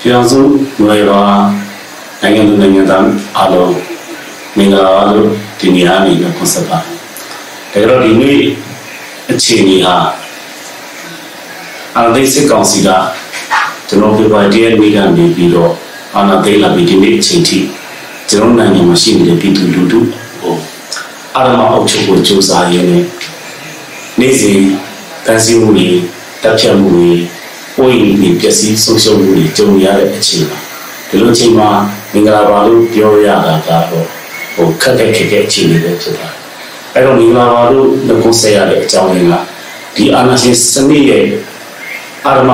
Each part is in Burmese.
ပြည်အောင်စုຫນွေပါနိုင်ငံသူနိုင်ငံသားအားလုံးမင်္ဂလာပါလို့ဒီနေ့အားနေပြီးခွန်ဆက်ပါဒါကြတော့ဒီနေ့အခြေအနေဟာအာဏာသိမ်းစစ်ကောင်စီကကျွန်တော်ပြောပါတည်းနေ့ကနေပြီးတော့ အာဏာသိမ်းလာပြီးဒီနေ့အချိန်ထိကျွန်တော်နိုင်ငံမှာရှိနေတဲ့ပြည်သူလူထုဟိုအာရမအောက်ချုပ်ကိုစူးစမ်းရင်းနဲ့နေ့စဉ်တန်စီမှုတွေတပ်ဖြတ်မှုတွေပိုးရင်ပျက်စီးဆုံးရှုံးမှုတွေကြုံရတဲ့အချိန်မှာဒီလိုအချိန်မှာမင်္ဂလာပါလို့ပြောရတာကတော့ဟိုခက်ခက်ခက်ခက်အခြေအနေပဲဖြစ်တာအဲ့တော့မင်္ဂလာပါလို့လက်ကိုဆက်ရတဲ့အကြောင်းရင်းကဒီအာနာရှင်စနစ်ရဲ့အာရမ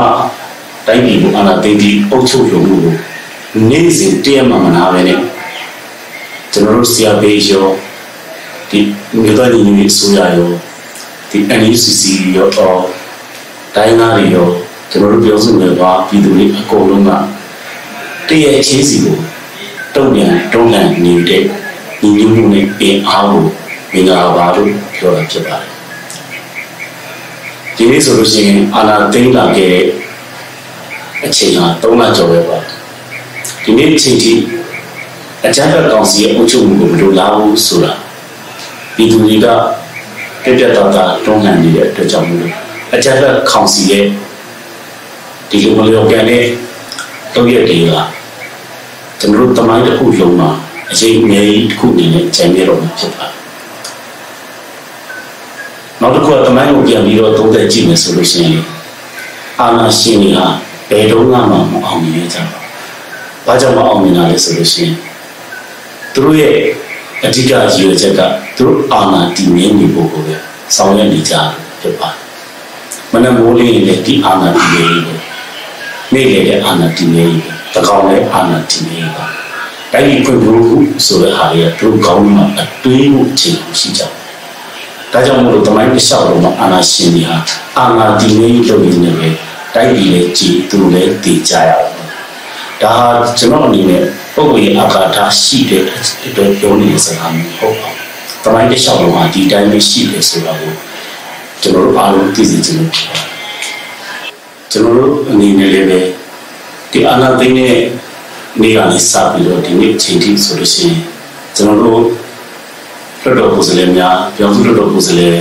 တိုင်းပြည်ကိုအာနာသိမ်းပြီးအုပ်ချုပ်ရုံမှုကို နေ့စဉ်တည့်ရမှမနာပဲနဲ့ကျွန်တော်တို့ဆရာပေးရောဒီမြို့သားညီညီအစိုးရရောဒီ NUCC ရောတော့တိုင်းသားတွေရောကျွန်တော်တို့ပြောဆိုနေပါပြည်သူတွေအကုန်လုံးကတရရဲ့ချင်းစီကိုတုံ့ပြန်တုံ့ပြန်နေတဲ့ညီညွတ်မှုနဲ့အင်အားကိုမင်္ဂလာပါလို့ပြောတာဖြစ်ပါတယ်ဒီနေ့ဆိုလို့ရှိရင်အာနာသိန်းလာခဲ့တဲ့အချိန်ဟာ3လကျော်ပဲပါ ဒီနေ့အချိန်ထိအကြမ်းဖက်ကောင်စီရဲ့အုပ်ချုပ်မှုကိုမလိုလားဘူးဆိုတာပြည်သူတွေကပြပြတသားတွန်းလှန်နေတဲ့အတွက်ကြောင့်မို့လို့အကြမ်းဖက်ကောင်စီရဲ့ဒီလိုမလျော်ကန်တဲ့တော့ရတွေကကျွန်တော်တို့တမိုင်းတစ်ခုလုံးမှာအချိန်အများကြီးတစ်ခုအနေနဲ့ကြံရတော့မှာဖြစ်ပါတယ်နောက်တစ်ခုကတမိုင်းကိုပြန်ပြီးတော့သုံးသပ်ကြည့်မယ်ဆိုလို့ရှိရင်အာနာရှင်တွေဟာဘယ်တော့မှမအောင်မြင်ကြဘူး။ ဘာကြောင့်မအောင်မြင်တာလဲဆိုလို့ရှိရင်သူတို့ရဲ့အဓိကရည်ရွယ်ချက်ကသူတို့အာနာတည်မြဲနေဖို့ကိုပဲဆောင်ရွက်နေကြဖြစ်ပါတယ်။မနမိုးလေးနဲ့ဒီအာနာတည်မြဲရေးနေ့လေတဲ့အာနာတည်မြဲရေးတကောင်လည်းအာနာတည်မြဲရေးပါ။တိုင်းပြည်ဖွံ့ဖြိုးမှုဆိုတဲ့ဟာတွေကသူတို့ကောင်းမှအတွေးမှုအခြေရှိကြတယ်။ဒါကြောင့်မို့လို့တမိုင်းတစ်လျှောက်လုံးမှာအာနာရှင်တွေဟာအာနာတည်မြဲရေးလုပ်နေတယ်ပဲတိုက်ပြည်လည်းကြည်သူလည်းတည်ကြရအောင် ဒါဟာကျွန်တော်အနေနဲ့ပုဂ္ဂိုလ်ရဲ့အာဃာတရှိတဲ့အတွက်ပြောနေတဲ့စကားမျိုးဟုတ်ပါဘူး။တမိုင်းတစ်လျှောက်လုံးမှာဒီတိုင်းပဲရှိတယ်ဆိုတာကိုကျွန်တော်တို့အားလုံးသိစေချင်လို့ဖြစ်ပါတယ်။ကျွန်တော်တို့အနေနဲ့လည်းပဲဒီအာနာသိတဲ့နေ့ကနေစပြီးတော့ဒီနေ့ချိန်ထိဆိုလို့ရှိရင်ကျွန်တော်တို့လွှတ်တော်ကိုယ်စားလှယ်များပြောင်းစုလွှတ်တော်ကိုယ်စားလှယ်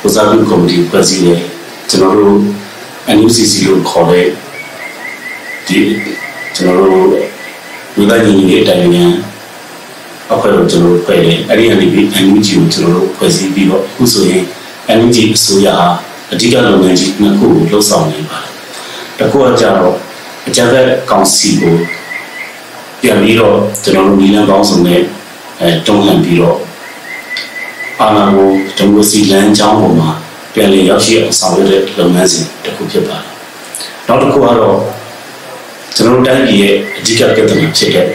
ကိုစားပြုကော်မတီဖွဲ့စည်းတယ်ကျွန်တော်တို့ NUCC လို့ခေါ်တဲ့ဒီ ကျွန်တော်တို့ဝိသညီညီအတိုင်းညာအဖွဲ့တော့ကျွန်တော်တို့ဖွဲ့တယ်အဲ့ဒီအနေပြီး NUG ကိုကျွန်တော်တို့ဖွဲ့စည်းပြီးတော့အခုဆိုရင် NUG အစိုးရဟာအဓိကလုပ်ငန်းကြီးနှစ်ခုကိုလှုပ်ဆောင်နေပါတယ်။တစ်ခုကကြတော့အကြမ်းဖက်ကောင်စီကိုပြန်ပြီးတော့ကျွန်တော်တို့နီလန်ပေါင်းစုံနဲ့အဲတုံ့ပြန်ပြီးတော့အာဏာကိုဒီမိုကရေစီလမ်းကြောင်းပေါ်မှာပြန်လည်ရောက်ရှိအောင်ဆောင်ရွက်တဲ့လုပ်ငန်းစဉ်တစ်ခုဖြစ်ပါတယ်။နောက်တစ်ခုကတော့ ကျွန်တော်တို့တိုင်းပြည်ရဲ့အဓိကပြဿနာဖြစ်တဲ့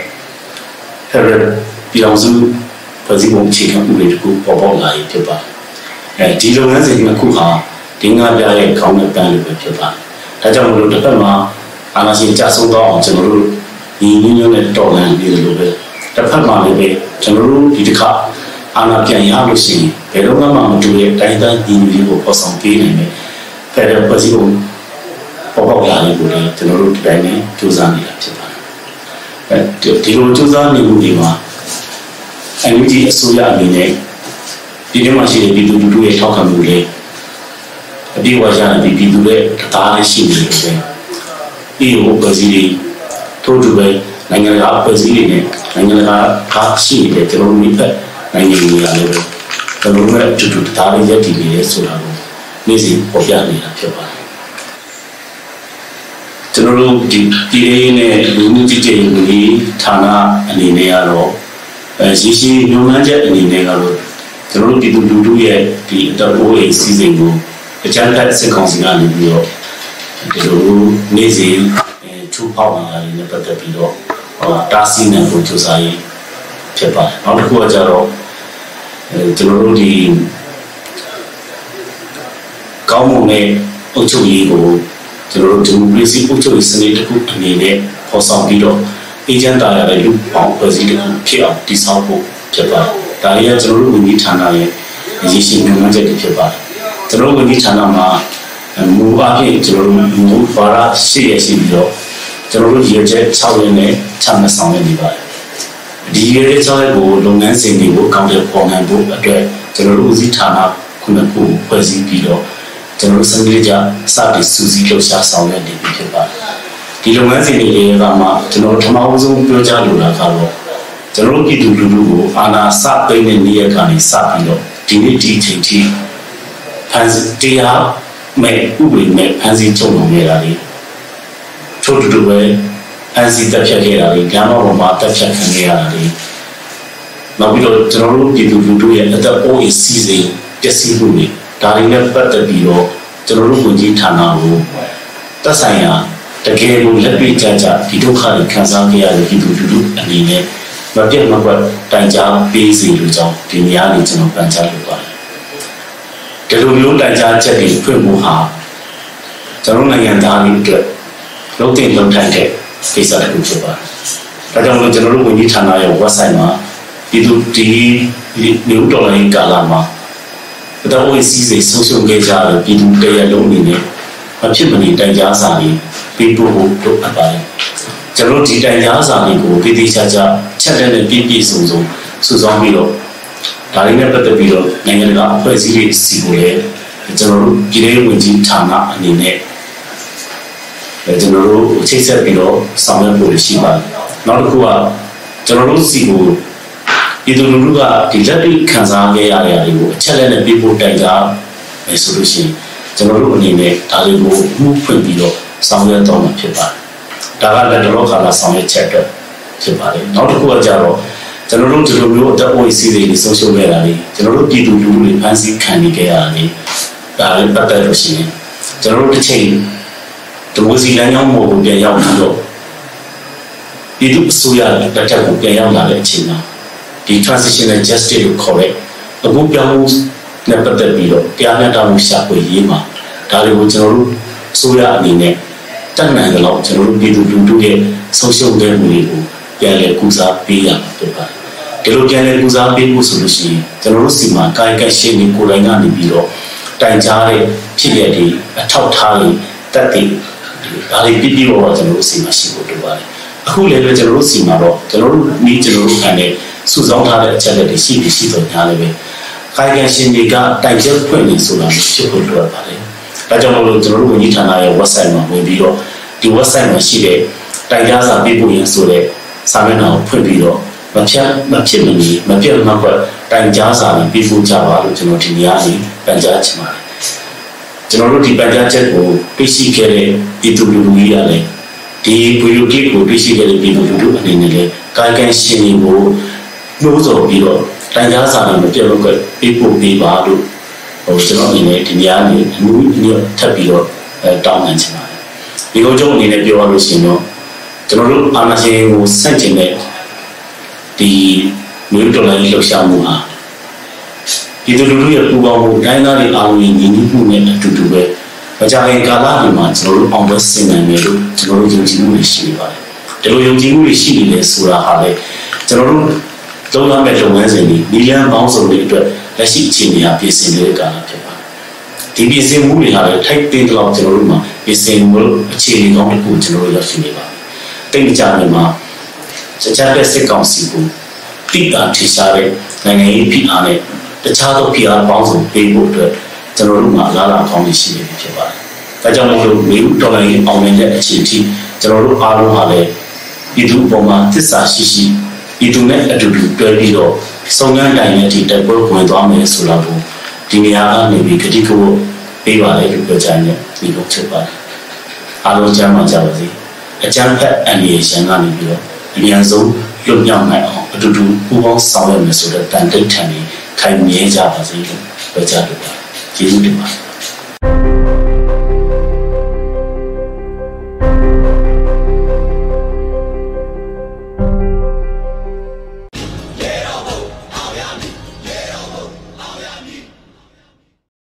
Federal ပြည်အောင်စုဖွဲ့စည်းပုံအခြေခံဥပဒေတစ်ခုပေါ်ပေါက်လာရေးဖြစ်ပါတယ်။အဲဒီလုပ်ငန်းစဉ်တစ်ခုဟာဒင်းငါပြရဲ့ခေါင်းနဲ့ပန်းလိုပဲဖြစ်ပါတယ်။ဒါကြောင့်မလို့တစ်ဖက်မှာအာဏာရှင်ကြဆုံးတော့အောင်ကျွန်တော်တို့ညီညီညွတ်နဲ့တော်လှန်ပြီးလို့ပဲတစ်ဖက်မှာလည်းပဲကျွန်တော်တို့ဒီတစ်ခါအာဏာပြန်ရလို့ရှိရင်ဘယ်တော့မှမတူတဲ့တိုင်းတိုင်းညီညီကိုပေါ်ဆောင်ပေးနိုင်တယ်ဖက်ဒရယ်ဖွဲ့စည်းပုံ ပေါ်ပေါက်လာနေကိုလည်းကျွန်တော်တို့ဒီတိုင်းနဲ့စူးစမ်းနေတာဖြစ်ပါတယ်အဲဒီလိုစူးစမ်းနေမှုဒီမှာ NUG အစိုးရအနေနဲ့ဒီထဲမှာရှိတဲ့ပြည်သူလူထုရဲ့ထောက်ခံမှုလေးအပြည့်အဝရတဲ့ပြည်သူတွေတရားနဲ့ရှိနေတယ်ပဲဒီဟိုဖွဲ့စည်းတွေထို့တူပဲနိုင်ငံတကာဖွဲ့စည်းတွေနဲ့နိုင်ငံတကာကားရှိနေတဲ့ကျွန်တော်တို့မိဖက်နိုင်ငံတွေလည်းပဲကျွန်တော်တို့ရဲ့အတူတူတရားလေးရည်တည်နေရဲဆိုတာကိုနေ့စဉ်ပေါ်ပြနေတာဖြစ်ပါတယ် ကျွန်တော်တို့ဒီပြည်ရေးနဲ့လူမှုကြီးကြပ်ရေးဌာနအနေနဲ့ကတော့အဲရှိရှိညွှန်မှန်းချက်အနေနဲ့ကတော့ကျွန်တော်တို့ပြည်သူလူထုရဲ့ဒီအတော်အိုးအိမ်စီစဉ်ကိုအကြမ်းဖက်စစ်ကောင်စီကနေပြီးတော့ဒီလိုနေ့စဉ်အဲထူပေါက်လာတယ်နဲ့ပတ်သက်ပြီးတော့ဟောတားဆီးနေဖို့ကြိုးစားရေးဖြစ်ပါတယ်နောက်တစ်ခုကကြတော့အဲကျွန်တော်တို့ဒီကောင်းမွန်တဲ့အုပ်ချုပ်ရေးကို ကျွန်တော်တို့ဒီမိုကရေစီအုပ်ချုပ်ရေးစနစ်တစ်ခုအနေနဲ့ပေါ်ဆောင်ပြီးတော့အအေဂျင့်တာရတဲ့လူပေါင်းဖွဲ့စည်းတဲ့ဖြစ်အောင်တည်ဆောက်ဖို့ဖြစ်ပါတယ်။ဒါတွေကကျွန်တော်တို့ဝန်ကြီးဌာနရဲ့အရေးကြီးညွှန်ကြားချက်တွေဖြစ်ပါတယ်။ကျွန်တော်တို့ဝန်ကြီးဌာနမှာမူအပြင်ကျွန်တော်တို့မူဘာရရှိရရှိပြီးတော့ကျွန်တော်တို့ရည်ချက်6ရင်းနဲ့ချမှတ်ဆောင်ရွက်နေပါတယ်။ဒီရည်ချက်6ကိုလုပ်ငန်းစဉ်တွေကိုအကောင့်တွေပေါ်နိုင်ဖို့အတွက်ကျွန်တော်တို့ဦးစီးဌာနခုနှစ်ခုဖွဲ့စည်းပြီးတော့ ကျွန်တော်တို့စနစ်ကြစတင်စူးစီးလှုပ်ရှားဆောင်ရွက်နေပြီဖြစ်ပါတယ်။ဒီလုပ်ငန်းစဉ်တွေကမှကျွန်တော်တို့ထမအောင်ဆုံးပြောကြားလိုတာကတော့ကျွန်တော်တို့ပြည်သူလူထုကိုအာဏာစသိမ်းတဲ့နေ့ရက်ကနေစပြီးတော့ဒီနေ့ဒီအချိန်ထိဖန်တရားမဲ့ဥပဒေမဲ့ဖန်ဆီးချုပ်လုပ်နေတာလေထို့တူတူပဲဖန်ဆီးတက်ဖြတ်ခဲ့တာလေညာတော်မှာတက်ဖြတ်ခံခဲ့ရတာလေနောက်ပြီးတော့ကျွန်တော်တို့ပြည်သူလူထုရဲ့အသက်အိုးအိမ်စီစဉ်ပျက်စီးမှုတွေ ဒါတွေနဲ့ပတ်သက်ပြီးတော့ကျွန်တော်တို့ဝန်ကြီးဌာနကိုသက်ဆိုင်ရာတကယ်ကိုလက်တွေ့ကြကြဒီဒုက္ခတွေခံစားခဲ့ရတဲ့ပြည်သူလူထုအနေနဲ့မပြတ်မကွက်တိုင်ကြားပေးစီလို့ကြောင့်ဒီနေရာလေးကျွန်တော်ပန်ကြားလိုပါတယ်ဒီလိုမျိုးတိုင်ကြားချက်တွေဖွင့်ဖို့ဟာကျွန်တော်နိုင်ငံသားတွေအတွက်လုံးတင်လုံးထိုက်တဲ့ကိစ္စတစ်ခုဖြစ်ပါတယ်ဒါကြောင့်မို့ကျွန်တော်တို့ဝန်ကြီးဌာနရဲ့ website မှာပြည်သူဒီမျိုးတော်လိုင်းကာလမှာ တော့ဝေးစီးစိတ်ဆုံးရှုံးခဲ့ကြတဲ့ပြည်သူတရလုံးအနေနဲ့မဖြစ်မနေတိုင်ကြားစာတွေပေးပို့ဖို့လုပ်အပ်ပါတယ်ကျွန်တော်ဒီတိုင်ကြားစာတွေကိုပြည်သေးချာချာချက်တဲ့နဲ့ပြည့်ပြည့်စုံစုံစုဆောင်းပြီးတော့ဒါလေးနဲ့ပတ်သက်ပြီးတော့နိုင်ငံတကာအဖွဲ့အစည်းတွေစီကိုလည်းကျွန်တော်တို့ပြည်ထောင်ဝင်ကြီးဌာနအနေနဲ့ကျွန်တော်တို့ချိတ်ဆက်ပြီးတော့ဆောင်ရွက်ဖို့ရှိပါတယ်နောက်တစ်ခုကကျွန်တော်တို့စီကို ပြည်သူလူထုကဒီလက်တွေ့ခံစားခဲ့ရတဲ့အရာတွေကိုအချက်လက်နဲ့ပြဖို့တိုင်ကြမယ်ဆိုလို့ရှိရင်ကျွန်တော်တို့အနေနဲ့ဒါတွေကိုမှုဖွင့်ပြီးတော့ဆောင်ရွက်တော့မှာဖြစ်ပါတယ်ဒါကလည်းတော့ခါလာဆောင်ရွက်ချက်အတွက်ဖြစ်ပါတယ်နောက်တစ်ခုကကြတော့ကျွန်တော်တို့ဒီလိုမျိုးအသက်အိုးစီးတွေဆုံးရှုံးခဲ့တာလေကျွန်တော်တို့ပြည်သူလူထုတွေဖန်ဆီးခံနေခဲ့ရတာလေဒါလည်းပတ်သက်လို့ရှိရင်ကျွန်တော်တို့တစ်ချိန်ဒီမိုစီလမ်းကြောင်းပေါ်ကိုပြန်ရောက်ပြီးတော့ပြည်သူအစိုးရလက်ထက်ကိုပြန်ရောက်လာတဲ့အချိန်မှာ ဒီ transitional justice ကိုခေါ်တဲ့အခုပြောင်းမှုနဲ့ပတ်သက်ပြီးတော့တရားမျှတမှုရှာဖွေရေးမှာဒါတွေကိုကျွန်တော်တို့အစိုးရအနေနဲ့တက်နိုင်တဲ့လောက်ကျွန်တော်တို့ပြည်သူလူထုရဲ့ဆုံးရှုံးတဲ့မှုတွေကိုပြန်လည်ကူစားပေးရမှာဖြစ်ပါတယ်ဒီလိုပြန်လည်ကူစားပေးဖို့ဆိုလို့ရှိရင်ကျွန်တော်တို့စီမှာကာယကရှင်းနေကိုယ်တိုင်ကနေပြီးတော့တိုင်ကြားတဲ့ဖြစ်ရတဲ့အထောက်ထားတွေတက်တည်ဒါတွေပြည့်ပြည့်ပေါ်ကျွန်တော်တို့စီမှာရှိဖို့လိုပါတယ် အခုလည်းပဲကျွန်တော်တို့စီမှာတော့ကျွန်တော်တို့မိကျွန်တော်တို့ခံတဲ့စုဆောင်းထားတဲ့အချက်တွေရှိပြီးရှိတော့ညာလည်းပဲကာယကရှင်တွေကတိုင်ချက်ဖွင့်နေဆိုတာဖြစ်ဖို့လိုပါတယ်ဒါကြောင့်မလို့ကျွန်တော်တို့ဝန်ကြီးဌာနရဲ့ website မှာဝင်ပြီးတော့ဒီ website မှာရှိတဲ့တိုင်ကြားစာပေးပို့ရင်းဆိုတဲ့စာမျက်နှာကိုဖွင့်ပြီးတော့မဖြတ်မဖြစ်မနေမပြတ်မကွက်တိုင်ကြားစာတွေပေးပို့ကြပါလို့ကျွန်တော်ဒီနေရာလေးပန်ကြားချင်ပါတယ်ကျွန်တော်တို့ဒီပန်ကြားချက်ကိုသိရှိခဲ့တဲ့ပြည်သူလူထုကြီးရတယ် ဒီဗီဒီယိုကိကိုသိရှိခဲ့တဲ့ပြည်သူလူထုအနေနဲ့လည်းကာယကံရှင်တွေကိုနှိုးဆော်ပြီးတော့တိုင်ကြားစာတွေမပြတ်မကွက်ပေးပို့ပေးပါလို့ဟိုကျွန်တော်အနေနဲ့ဒီနေရာနေအမှုအညွတ်ထပ်ပြီးတော့အဲတောင်းပန်ချင်ပါတယ်ဒီကုန်းချုပ်အနေနဲ့ပြောရလို့ရှိရင်တော့ကျွန်တော်တို့အာဏာရှင်ကိုဆန့်ကျင်တဲ့ဒီမျိုးတော်လိုင်းလှုပ်ရှားမှုဟာဒီလူလူရဲ့ပူပေါင်းမှုတိုင်းသားတွေအားလုံးညီညီမှုနဲ့အတူတူပဲ မကြခင်ကာလတွေမှာကျွန်တော်တို့အောင်ပွဲဆင်နိုင်မယ်လို့ကျွန်တော်တို့ယုံကြည်မှုတွေရှိနေပါတယ်ဒီလိုယုံကြည်မှုတွေရှိနေတယ်ဆိုတာဟာလေကျွန်တော်တို့သုံးရမယ့်လုပ်ငန်းစဉ်တွေနီလန်းပေါင်းစုံတွေအတွက်လက်ရှိအခြေအနေအပြင်ဆင်နေတဲ့ကာလဖြစ်ပါတယ်ဒီပြင်ဆင်မှုတွေဟာလည်းထိုက်တင်တော့ကျွန်တော်တို့မှာပြင်ဆင်မှုအခြေအနေကောင်းတစ်ခုကျွန်တော်တို့ရောက်ရှိနေပါတယ်တိတ်ကြနေမှာစကြတဲ့စစ်ကောင်စီကိုတိတာထိရှားတဲ့နိုင်ငံရေးဖိအားနဲ့တခြားသောဖိအားပေါင်းစုံပေးဖို့အတွက် ကျွန်တော်တို့မှာလာလာကောင်းနေရှိနေပြီဖြစ်ပါတယ်။ဒါကြောင့်မို့လို့မြေဥတော်လိုင်းအောင်မြင်တဲ့အချိန်ထိကျွန်တော်တို့အားလုံးဟာလည်းပြည်သူပေါ်မှာသစ္စာရှိရှိပြည်သူနဲ့အတူတူတွဲပြီးတော့စုံငန်းတိုင်ရဲ့ဒီတိုက်ပွဲဝင်သွားမယ်ဆိုတာကိုဒီနေရာကနေပြီးကတိကဝတ်ပေးပါလေလို့ပြောကြတယ်ဒီလိုချက်ပါတယ်။အားလုံးကြမ်းမှကြပါစေ။အကြမ်းဖက်အန်ရီရှန်ကနေပြီးတော့အများဆုံးလွတ်မြောက်နိုင်အောင်အတူတူပူးပေါင်းဆောင်ရွက်မယ်ဆိုတဲ့တန်တိတ်ထန်ကြီးခိုင်မြဲကြပါစေလို့ပြောကြတယ် ကျေးဇူးတင်ပါတယ်